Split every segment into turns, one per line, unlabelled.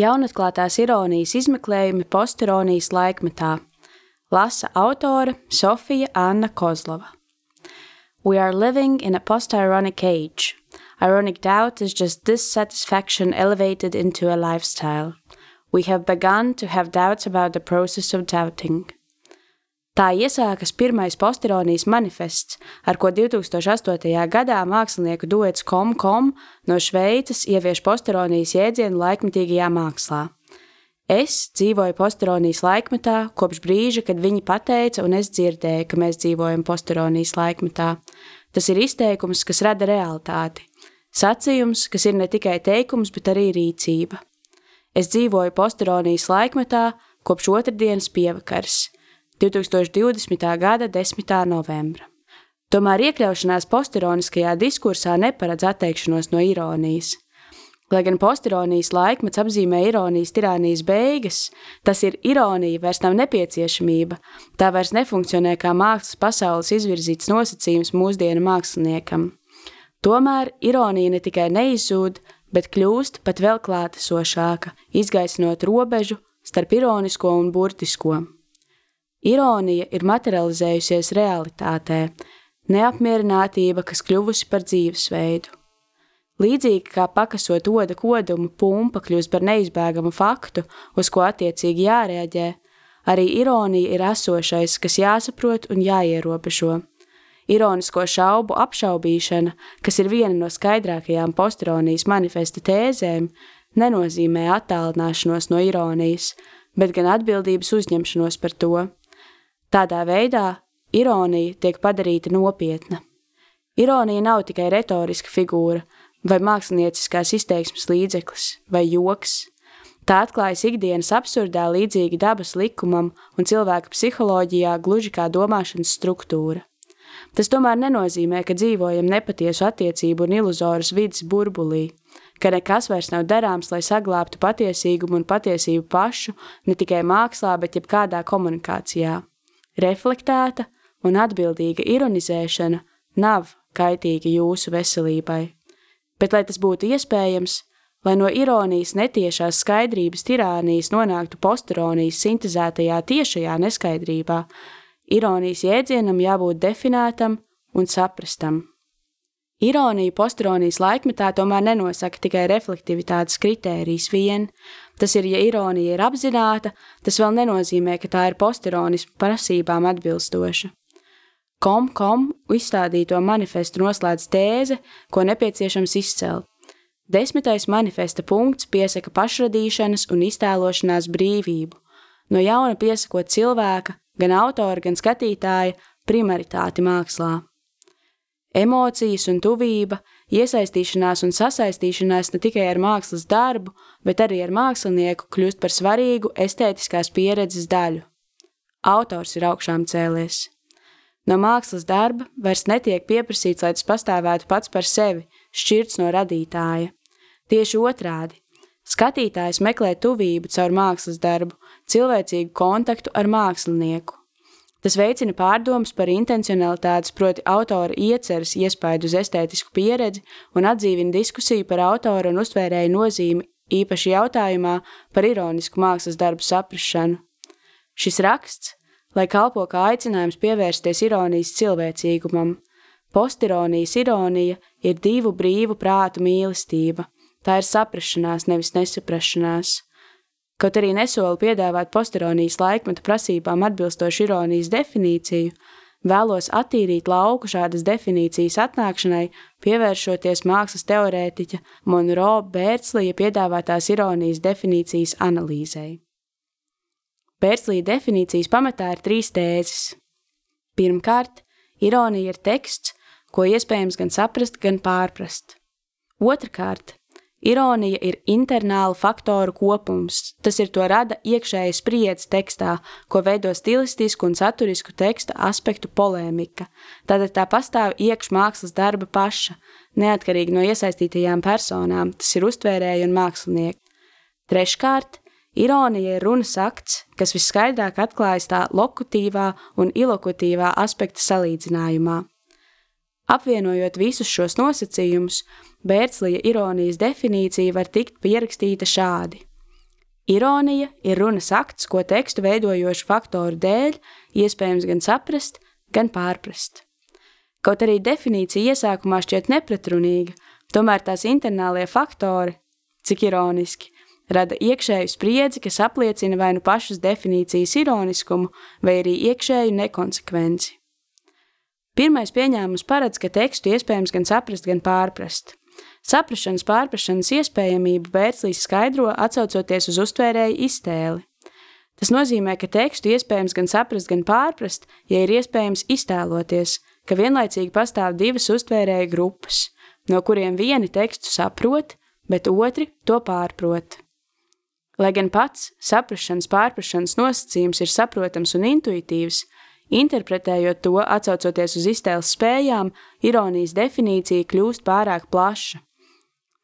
Jaunatklātās ironijas izmeklējumi postironijas laikmetā. Lasa autore Sofija Anna Kozlova. We are living in a post-ironic age. Ironic doubt is just dissatisfaction elevated into a lifestyle. We have begun to have doubts about the process of doubting. Tā iesākas pirmais postironijas manifests, ar ko 2008. gadā mākslinieku duets Kom-Kom no Šveices ievieš postironijas jēdzienu laikmetīgajā mākslā. Es dzīvoju postironijas laikmetā kopš brīža, kad viņi pateica, un es dzirdēju, ka mēs dzīvojam postironijas laikmetā. Tas ir izteikums, kas rada realitāti. Sacījums, kas ir ne tikai teikums, bet arī rīcība. Es dzīvoju postironijas laikmetā kopš otrdienas pievakars – 2020. gada 10. novembra. Tomēr iekļaušanās postironiskajā diskursā neparedz atteikšanos no ironijas. Lai gan postironijas laikmets apzīmē ironijas tirānijas beigas, tas ir ironija vairs nav nepieciešamība, tā vairs nefunkcionē kā mākslas pasaules izvirzīts nosacījums mūsdienu māksliniekam. Tomēr ironija ne tikai neizzūd, bet kļūst pat vēl klātesošāka, izgaisinot robežu starp ironisko un burtisko. Ironija ir materializējusies realitātē, neapmierinātība, kas kļuvusi par dzīvesveidu. Līdzīgi kā pakasot oda kodumu, pumpa kļūst par neizbēgamu faktu, uz ko attiecīgi jārēģē, arī ironija ir esošais, kas jāsaprot un jāierobežo. Ironisko šaubu apšaubīšana, kas ir viena no skaidrākajām postironijas manifesta tēzēm, nenozīmē attālināšanos no ironijas, bet gan atbildības uzņemšanos par to. Tādā veidā ironija tiek padarīta nopietna. Ironija nav tikai retoriska figūra vai mākslinieckās izteiksmes līdzeklis vai joks. Tā atklājas ikdienas absurdā līdzīgi dabas likumam un cilvēka psiholoģijā gluži kā domāšanas struktūra. Tas tomēr nenozīmē, ka dzīvojam nepatiesu attiecību un iluzoras vidas burbulī, ka nekas vairs nav darāms, lai saglābtu patiesīgumu un patiesību pašu ne tikai mākslā, bet jebkādā komunikācijā. Reflektēta un atbildīga ironizēšana nav kaitīga jūsu veselībai. Bet, lai tas būtu iespējams, lai no ironijas netiešās skaidrības tirānijas nonāktu postironijas sintezētajā tiešajā neskaidrībā, ironijas jēdzienam jābūt definētam un saprastam. Ironija postironijas laikmetā tomēr nenosaka tikai reflektivitātes kritērijas vien. Tas ir, ja ironija ir apzināta, tas vēl nenozīmē, ka tā ir postironismu prasībām atbilstoša. Kom-kom izstādīto manifestu noslēdz tēze, ko nepieciešams izcelt. Desmitais manifesta punkts piesaka pašradīšanas un iztēlošanās brīvību, no jauna piesakot cilvēka, gan autora, gan skatītāja primaritāti mākslā. Emocijas un tuvība, iesaistīšanās un sasaistīšanās ne tikai ar mākslas darbu, bet arī ar mākslinieku kļūst par svarīgu estētiskās pieredzes daļu. Autors ir augšām cēlies. No mākslas darba vairs netiek pieprasīts, lai tas pastāvētu pats par sevi, šķirts no radītāja. Tieši otrādi. Skatītājs meklē tuvību caur mākslas darbu, cilvēcīgu kontaktu ar mākslinieku. Tas veicina pārdomas par intencionalitātes, proti autora ieceras iespaidu uz estētisku pieredzi un atdzīvina diskusiju par autora un uztvērēju nozīmi īpaši jautājumā par ironisku mākslas darbu saprašanu. Šis raksts, lai kalpo kā aicinājums pievērsties ironijas cilvēcīgumam, postironijas ironija ir divu brīvu prātu mīlestība, tā ir saprašanās, nevis nesaprašanās. Kaut arī nesolu piedāvāt posteronijas laikmeta prasībām atbilstošu ironijas definīciju, vēlos attīrīt lauku šādas definīcijas atnākšanai, pievēršoties mākslas teorētiķa Monroe Bērtslija piedāvātās ironijas definīcijas analīzei. Bērtslija definīcijas pamatā ir trīs tēzes. Pirmkārt, ironija ir teksts, ko iespējams gan saprast, gan pārprast. Otrakārt, Ironija ir internāla faktoru kopums, tas ir to rada iekšēja spriedze tekstā, ko veido stilistisku un saturisku teksta aspektu polēmika. Tātad tā pastāv iekš mākslas darba paša, neatkarīgi no iesaistītajām personām, tas ir uztvērēji un mākslinieki. Treškārt, ironija ir runas akts, kas visskaidrāk atklājas tā lokutīvā un ilokutīvā aspekta salīdzinājumā. Apvienojot visus šos nosacījumus, Bērslija ironijas definīcija var tikt pierakstīta šādi. Ironija ir runas akts, ko tekstu veidojošu faktoru dēļ iespējams gan saprast, gan pārprast. Kaut arī definīcija iesākumā šķiet nepretrunīga, tomēr tās internālie faktori, cik ironiski, rada iekšēju spriedzi, kas apliecina vai nu pašas definīcijas ironiskumu, vai arī iekšēju nekonsekvenci. Pirmais pieņēmums paredz, ka tekstu iespējams gan saprast, gan pārprast. Saprašanas pārprašanas iespējamību Bērslīs skaidro atsaucoties uz uztvērēju iztēli. Tas nozīmē, ka tekstu iespējams gan saprast, gan pārprast, ja ir iespējams iztēloties, ka vienlaicīgi pastāv divas uztvērēju grupas, no kuriem vieni tekstu saprot, bet otri to pārprot. Lai gan pats saprašanas pārprašanas nosacījums ir saprotams un intuitīvs, interpretējot to atcaucoties uz iztēles spējām, ironijas definīcija kļūst pārāk plaša.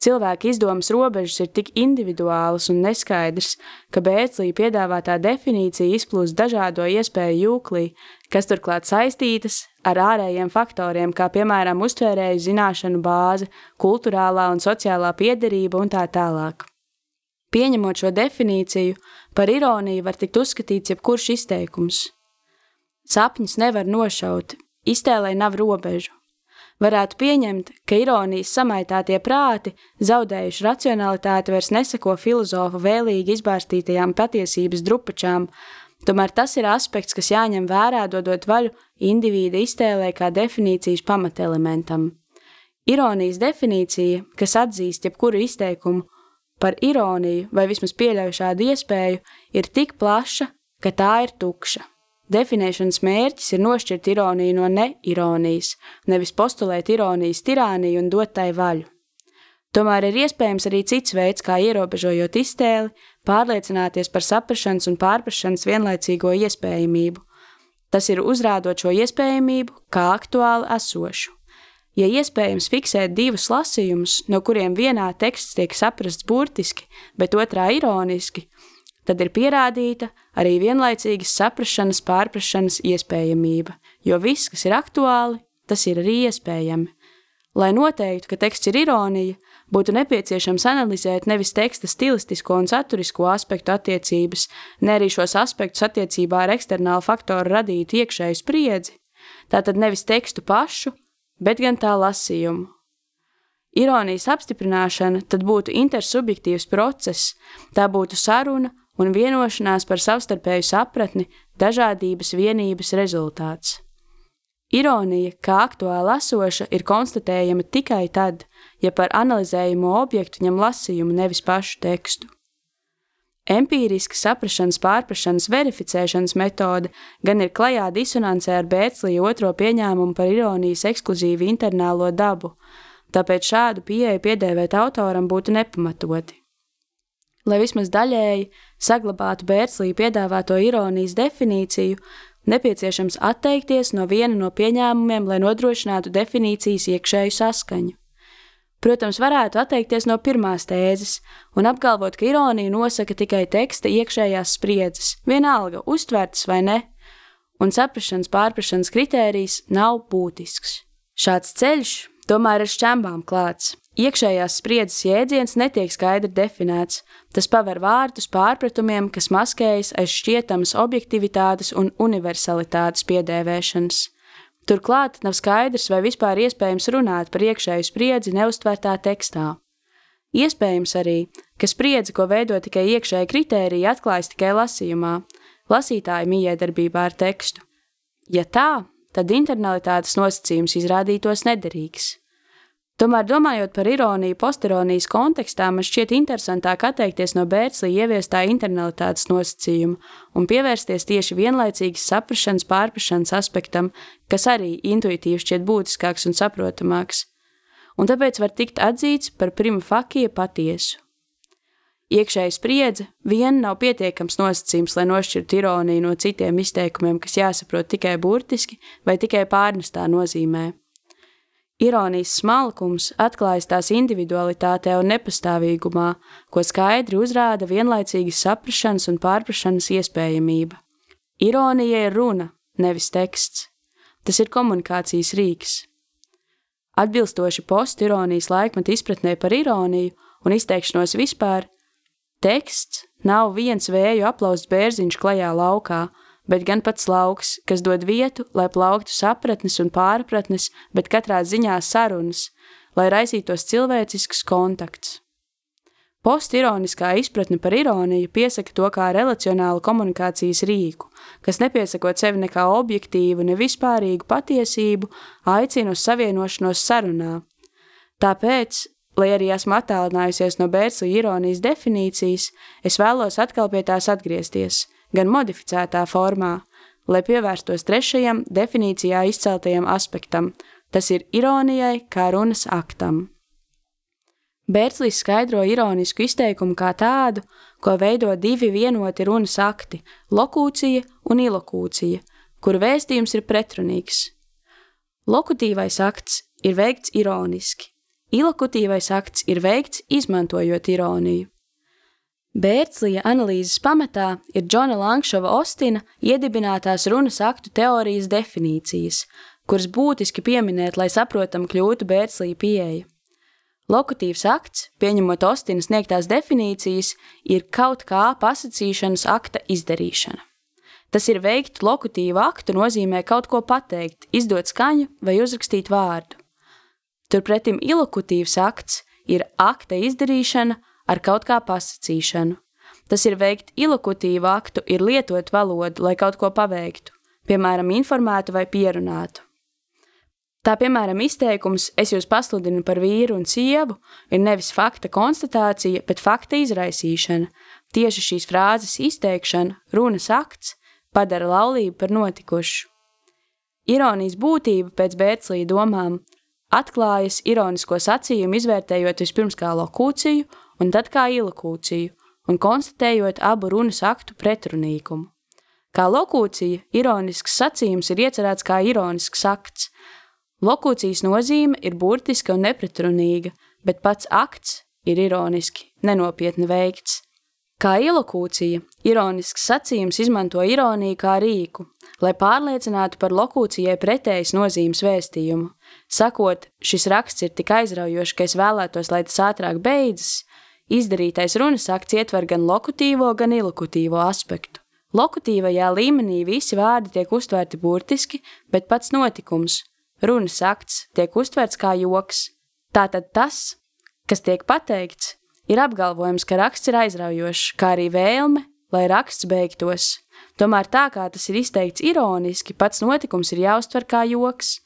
Cilvēka izdomas robežas ir tik individuālas un neskaidras, ka Bēclī piedāvātā definīcija izplūst dažādo iespēju jūklī, kas turklāt saistītas ar ārējiem faktoriem, kā piemēram uztvērēju zināšanu bāze, kulturālā un sociālā piederība un tā tālāk. Pieņemot šo definīciju, par ironiju var tikt uzskatīts jebkurš izteikums. Sapņus nevar nošaut, iztēlē nav robežu varētu pieņemt, ka ironijas samaitātie prāti, zaudējuši racionalitāti, vairs neseko filozofa vēlīgi izbārstītajām patiesības drupačām, tomēr tas ir aspekts, kas jāņem vērā, dodot vaļu indivīda iztēlē kā definīcijas pamatelementam. Ironijas definīcija, kas atzīst jebkuru izteikumu par ironiju vai vismaz pieļauj šādu iespēju, ir tik plaša, ka tā ir tukša. Definēšanas mērķis ir nošķirt ironiju no neironijas, nevis postulēt ironijas tirāniju un dot tai vaļu. Tomēr ir iespējams arī cits veids, kā ierobežojot iztēli, pārliecināties par saprašanas un pārprašanas vienlaicīgo iespējamību. Tas ir uzrādot šo iespējamību kā aktuāli esošu. Ja iespējams fiksēt divus lasījumus, no kuriem vienā teksts tiek saprasts burtiski, bet otrā ironiski, tad ir pierādīta arī vienlaicīgas saprašanas pārprašanas iespējamība, jo viss, kas ir aktuāli, tas ir arī iespējami. Lai noteiktu, ka teksts ir ironija, būtu nepieciešams analizēt nevis teksta stilistisko un saturisko aspektu attiecības, ne arī šos aspektus attiecībā ar eksternālu faktoru radītu iekšēju spriedzi, tātad nevis tekstu pašu, bet gan tā lasījumu. Ironijas apstiprināšana tad būtu intersubjektīvs process, tā būtu saruna un vienošanās par savstarpēju sapratni dažādības vienības rezultāts. Ironija, kā aktuāli esoša, ir konstatējama tikai tad, ja par analizējumu objektu ņem lasījumu, nevis pašu tekstu. Empīriska saprašanas pārprašanas verificēšanas metode gan ir klajā disonancē ar Bēclija otro pieņēmumu par ironijas ekskluzīvu internālo dabu, tāpēc šādu pieeju piedēvēt autoram būtu nepamatoti. Lai vismaz daļēji saglabātu Bērslī piedāvāto ironijas definīciju, nepieciešams atteikties no viena no pieņēmumiem, lai nodrošinātu definīcijas iekšēju saskaņu. Protams, varētu atteikties no pirmās tēzes un apgalvot, ka ironija nosaka tikai teksta iekšējās spriedzes, vienalga uztvertas vai ne, un saprašanas pārprašanas kritērijs nav būtisks. Šāds ceļš tomēr ir šķembām klāts, Iekšējās spriedzes jēdziens netiek skaidri definēts, tas paver vārtus pārpratumiem, kas maskējas aiz šķietamas objektivitātes un universalitātes piedēvēšanas. Turklāt nav skaidrs, vai vispār iespējams runāt par iekšēju spriedzi neustvērtā tekstā. Iespējams arī, ka spriedzi, ko veido tikai iekšēji kritēriji, atklājas tikai lasījumā, lasītāja mijiedarbībā ar tekstu. Ja tā, tad internalitātes nosacījums izrādītos nederīgs. Tomēr, domājot par ironiju posteronijas kontekstā, man šķiet interesantāk atteikties no Bērslī ieviestā internalitātes nosacījuma un pievērsties tieši vienlaicīgas saprašanas pārprašanas aspektam, kas arī intuitīvi šķiet būtiskāks un saprotamāks, un tāpēc var tikt atzīts par prima fakie patiesu. Iekšēja spriedze vien nav pietiekams nosacījums, lai nošķirtu ironiju no citiem izteikumiem, kas jāsaprot tikai burtiski vai tikai pārnestā nozīmē. Ironijas smalkums atklājas tās individualitātē un nepastāvīgumā, ko skaidri uzrāda vienlaicīgas saprašanas un pārprašanas iespējamība. Ironija ir runa, nevis teksts. Tas ir komunikācijas rīks. Atbilstoši postironijas laikmeta izpratnē par ironiju un izteikšanos vispār, Teksts nav viens vēju aplausts bērziņš klajā laukā, bet gan pats lauks, kas dod vietu, lai plauktu sapratnes un pārpratnes, bet katrā ziņā sarunas, lai raisītos cilvēcisks kontakts. Postironiskā izpratne par ironiju piesaka to kā relacionālu komunikācijas rīku, kas nepiesakot sevi nekā objektīvu, ne vispārīgu patiesību, aicina uz savienošanos sarunā. Tāpēc, lai arī esmu attālinājusies no Bērslī ironijas definīcijas, es vēlos atkal pie tās atgriezties, gan modificētā formā, lai pievērstos trešajam definīcijā izceltajam aspektam, tas ir ironijai kā runas aktam. Bērslīs skaidro ironisku izteikumu kā tādu, ko veido divi vienoti runas akti - lokūcija un ilokūcija, kur vēstījums ir pretrunīgs. Lokutīvais akts ir veikts ironiski, ilokutīvais akts ir veikts izmantojot ironiju. Bērslija analīzes pamatā ir Džona Lankšova Ostina iedibinātās runas aktu teorijas definīcijas, kuras būtiski pieminēt, lai saprotam kļūtu Bērslija pieeja. Lokutīvs akts, pieņemot Ostinas sniegtās definīcijas, ir kaut kā pasacīšanas akta izdarīšana. Tas ir veikt lokutīvu aktu nozīmē kaut ko pateikt, izdot skaņu vai uzrakstīt vārdu. Turpretim ilokutīvs akts ir akta izdarīšana ar kaut kā pasacīšanu. Tas ir veikt ilokutīvu aktu, ir lietot valodu, lai kaut ko paveiktu, piemēram, informētu vai pierunātu. Tā piemēram, izteikums es jūs pasludinu par vīru un sievu ir nevis fakta konstatācija, bet fakta izraisīšana. Tieši šīs frāzes izteikšana, runas akts, padara laulību par notikušu. Ironijas būtība pēc Bērtlīja domām atklājas ironisko sacījumu izvērtējot vispirms kā lokūciju un tad kā ilokūciju un konstatējot abu runas aktu pretrunīgumu. Kā lokūcija, ironisks sacījums ir iecerēts kā ironisks akts, Lokūcijas nozīme ir burtiska un nepretrunīga, bet pats akts ir ironiski, nenopietni veikts. Kā ilokūcija, ironisks sacījums izmanto ironiju kā rīku, lai pārliecinātu par lokūcijai pretējas nozīmes vēstījumu. Sakot, šis raksts ir tik aizraujošs, ka es vēlētos, lai tas ātrāk beidzas, izdarītais runas akts ietver gan lokutīvo, gan ilokutīvo aspektu. Lokutīvajā līmenī visi vārdi tiek uztvērti burtiski, bet pats notikums, runas akts tiek uztverts kā joks. Tātad tas, kas tiek pateikts, ir apgalvojums, ka raksts ir aizraujošs, kā arī vēlme, lai raksts beigtos. Tomēr tā kā tas ir izteikts ironiski, pats notikums ir jāuztver kā joks.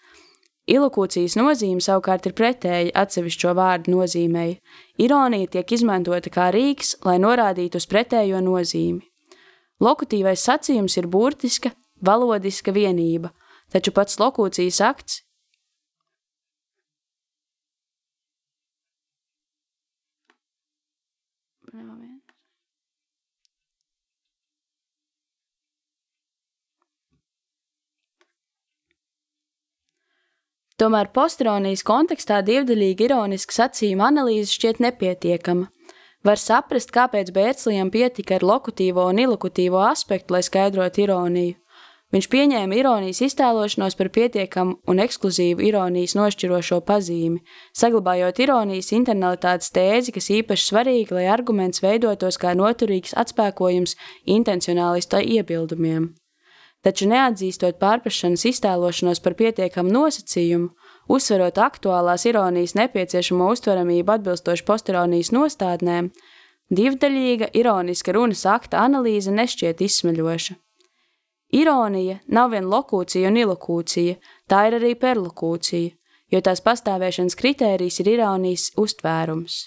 Ilokūcijas nozīme savukārt ir pretēji atsevišķo vārdu nozīmei. Ironija tiek izmantota kā rīks, lai norādītu uz pretējo nozīmi. Lokutīvais sacījums ir burtiska, valodiska vienība, taču pats lokūcijas akts Tomēr postironijas kontekstā divdaļīga ironiska sacījuma analīze šķiet nepietiekama. Var saprast, kāpēc Bērtslijam pietika ar lokutīvo un ilokutīvo aspektu, lai skaidrotu ironiju. Viņš pieņēma ironijas iztēlošanos par pietiekamu un ekskluzīvu ironijas nošķirošo pazīmi, saglabājot ironijas internalitātes tēzi, kas īpaši svarīga, lai arguments veidotos kā noturīgs atspēkojums intencionālista iebildumiem. Taču neatzīstot pārprašanas iztēlošanos par pietiekamu nosacījumu, uzsverot aktuālās ironijas nepieciešamo uztveramību atbilstoši postironijas nostādnēm, divdaļīga ironiska runas akta analīze nešķiet izsmeļoša. Ironija nav vien lokūcija un ilokūcija, tā ir arī perlokūcija, jo tās pastāvēšanas kritērijs ir ironijas uztvērums.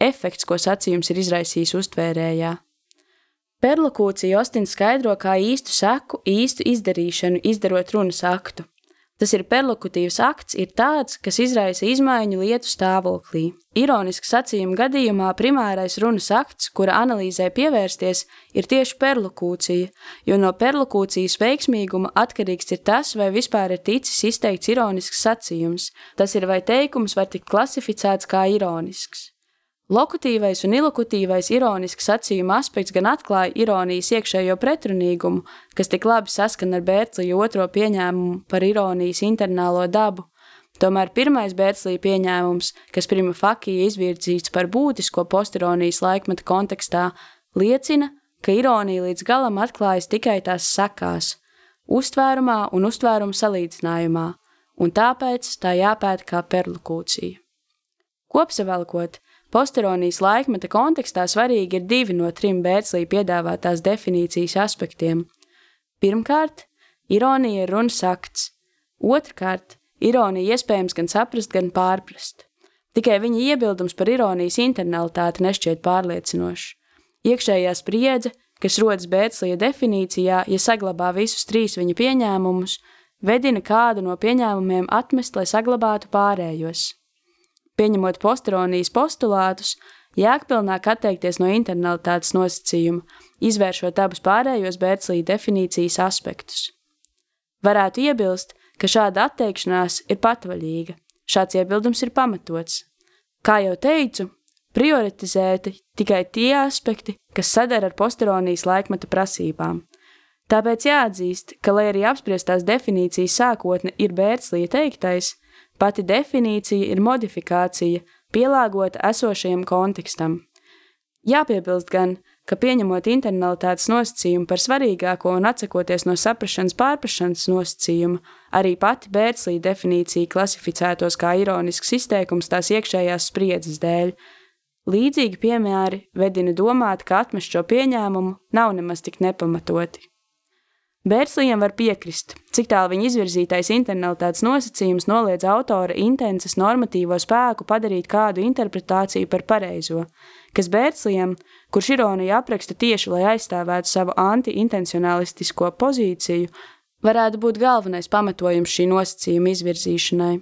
Efekts, ko sacījums ir izraisījis uztvērējā. Perlokūcija Ostins skaidro kā īstu seku, īstu izdarīšanu, izdarot runas aktu. Tas ir perlokutīvs akts, ir tāds, kas izraisa izmaiņu lietu stāvoklī. Ironiski sacījuma gadījumā primārais runas akts, kura analīzē pievērsties, ir tieši perlokūcija, jo no perlokūcijas veiksmīguma atkarīgs ir tas, vai vispār ir ticis izteikts ironisks sacījums. Tas ir vai teikums var tikt klasificēts kā ironisks. Lokutīvais un ilokutīvais ironisks sacījuma aspekts gan atklāja ironijas iekšējo pretrunīgumu, kas tik labi saskan ar Bērtlija otro pieņēmumu par ironijas internalo dabu, Tomēr pirmais Bērslī pieņēmums, kas prima fakija izvirzīts par būtisko postironijas laikmeta kontekstā, liecina, ka ironija līdz galam atklājas tikai tās sakās, uztvērumā un uztvērumu salīdzinājumā, un tāpēc tā jāpēta kā perlokūcija. Kopsavilkot, posteronijas laikmeta kontekstā svarīgi ir divi no trim Bērslī piedāvātās definīcijas aspektiem. Pirmkārt, ironija ir runas akts, otrkārt, ironija iespējams gan saprast, gan pārprast. Tikai viņa iebildums par ironijas internalitāti nešķiet pārliecinošs. Iekšējā spriedze, kas rodas Bērslija definīcijā, ja saglabā visus trīs viņa pieņēmumus, vedina kādu no pieņēmumiem atmest, lai saglabātu pārējos. Pieņemot posteronijas postulātus, jēgpilnāk atteikties no internalitātes nosacījuma, izvēršot abus pārējos Bērslija definīcijas aspektus. Varētu iebilst, ka šāda atteikšanās ir patvaļīga. Šāds iebildums ir pamatots. Kā jau teicu, prioritizēti tikai tie aspekti, kas sadara ar posteronijas laikmeta prasībām. Tāpēc jāatzīst, ka, lai arī apspriestās definīcijas sākotne ir Bērslija teiktais, pati definīcija ir modifikācija, pielāgota esošajam kontekstam. Jāpiebilst gan, ka pieņemot internalitātes nosacījumu par svarīgāko un atsakoties no saprašanas pārprašanas nosacījuma, arī pati Bērslī definīcija klasificētos kā ironisks izteikums tās iekšējās spriedzes dēļ, Līdzīgi piemēri vedina domāt, ka atmest šo pieņēmumu nav nemaz tik nepamatoti. Bērslijam var piekrist, cik tālu viņa izvirzītais internalitātes nosacījums noliedz autora intences normatīvo spēku padarīt kādu interpretāciju par pareizo, kas Bērslijam, kurš ironiju apraksta tieši, lai aizstāvētu savu anti-intencionalistisko pozīciju, varētu būt galvenais pamatojums šī nosacījuma izvirzīšanai.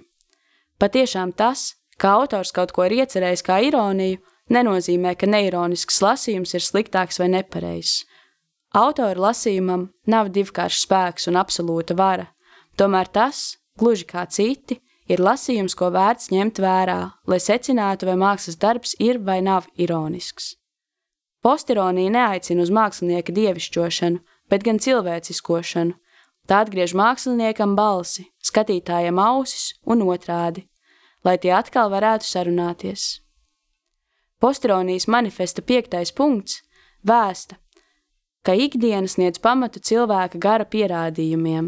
Patiešām tas, ka autors kaut ko ir iecerējis kā ironiju, nenozīmē, ka neironisks lasījums ir sliktāks vai nepareizs. Autora lasījumam nav divkāršs spēks un absolūta vara, tomēr tas, gluži kā citi, ir lasījums, ko vērts ņemt vērā, lai secinātu, vai mākslas darbs ir vai nav ironisks. Postironija neaicina uz mākslinieka dievišķošanu, bet gan cilvēciskošanu. Tā atgriež māksliniekam balsi, skatītājam ausis un otrādi, lai tie atkal varētu sarunāties. Postronijas manifesta piektais punkts vēsta, ka ikdiena sniedz pamatu cilvēka gara pierādījumiem.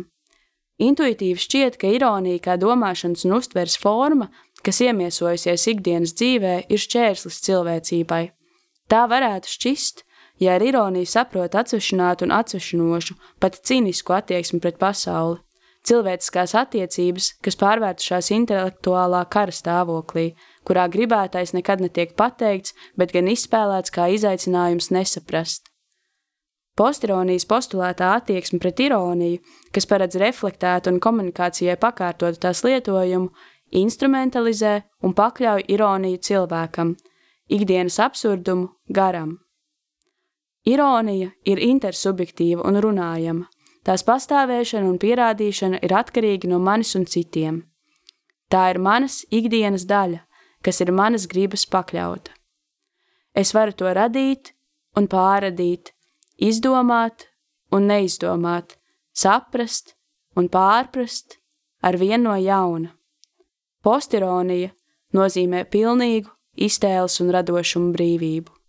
Intuitīvi šķiet, ka ironija kā domāšanas un uztveres forma, kas iemiesojusies ikdienas dzīvē, ir šķērslis cilvēcībai. Tā varētu šķist, ja ar ironiju saprot atsvešinātu un atsvešinošu, pat cinisku attieksmi pret pasauli cilvēciskās attiecības, kas pārvērtušās intelektuālā kara stāvoklī, kurā gribētais nekad netiek pateikts, bet gan izspēlēts kā izaicinājums nesaprast. Postironijas postulētā attieksme pret ironiju, kas paredz reflektēt un komunikācijai pakārtot tās lietojumu, instrumentalizē un pakļauj ironiju cilvēkam, ikdienas absurdumu garam. Ironija ir intersubjektīva un runājama, Tās pastāvēšana un pierādīšana ir atkarīga no manis un citiem. Tā ir manas ikdienas daļa, kas ir manas gribas pakļauta. Es varu to radīt un pārradīt, izdomāt un neizdomāt, saprast un pārprast ar vienu no jauna. Postironija nozīmē pilnīgu iztēles un radošumu brīvību.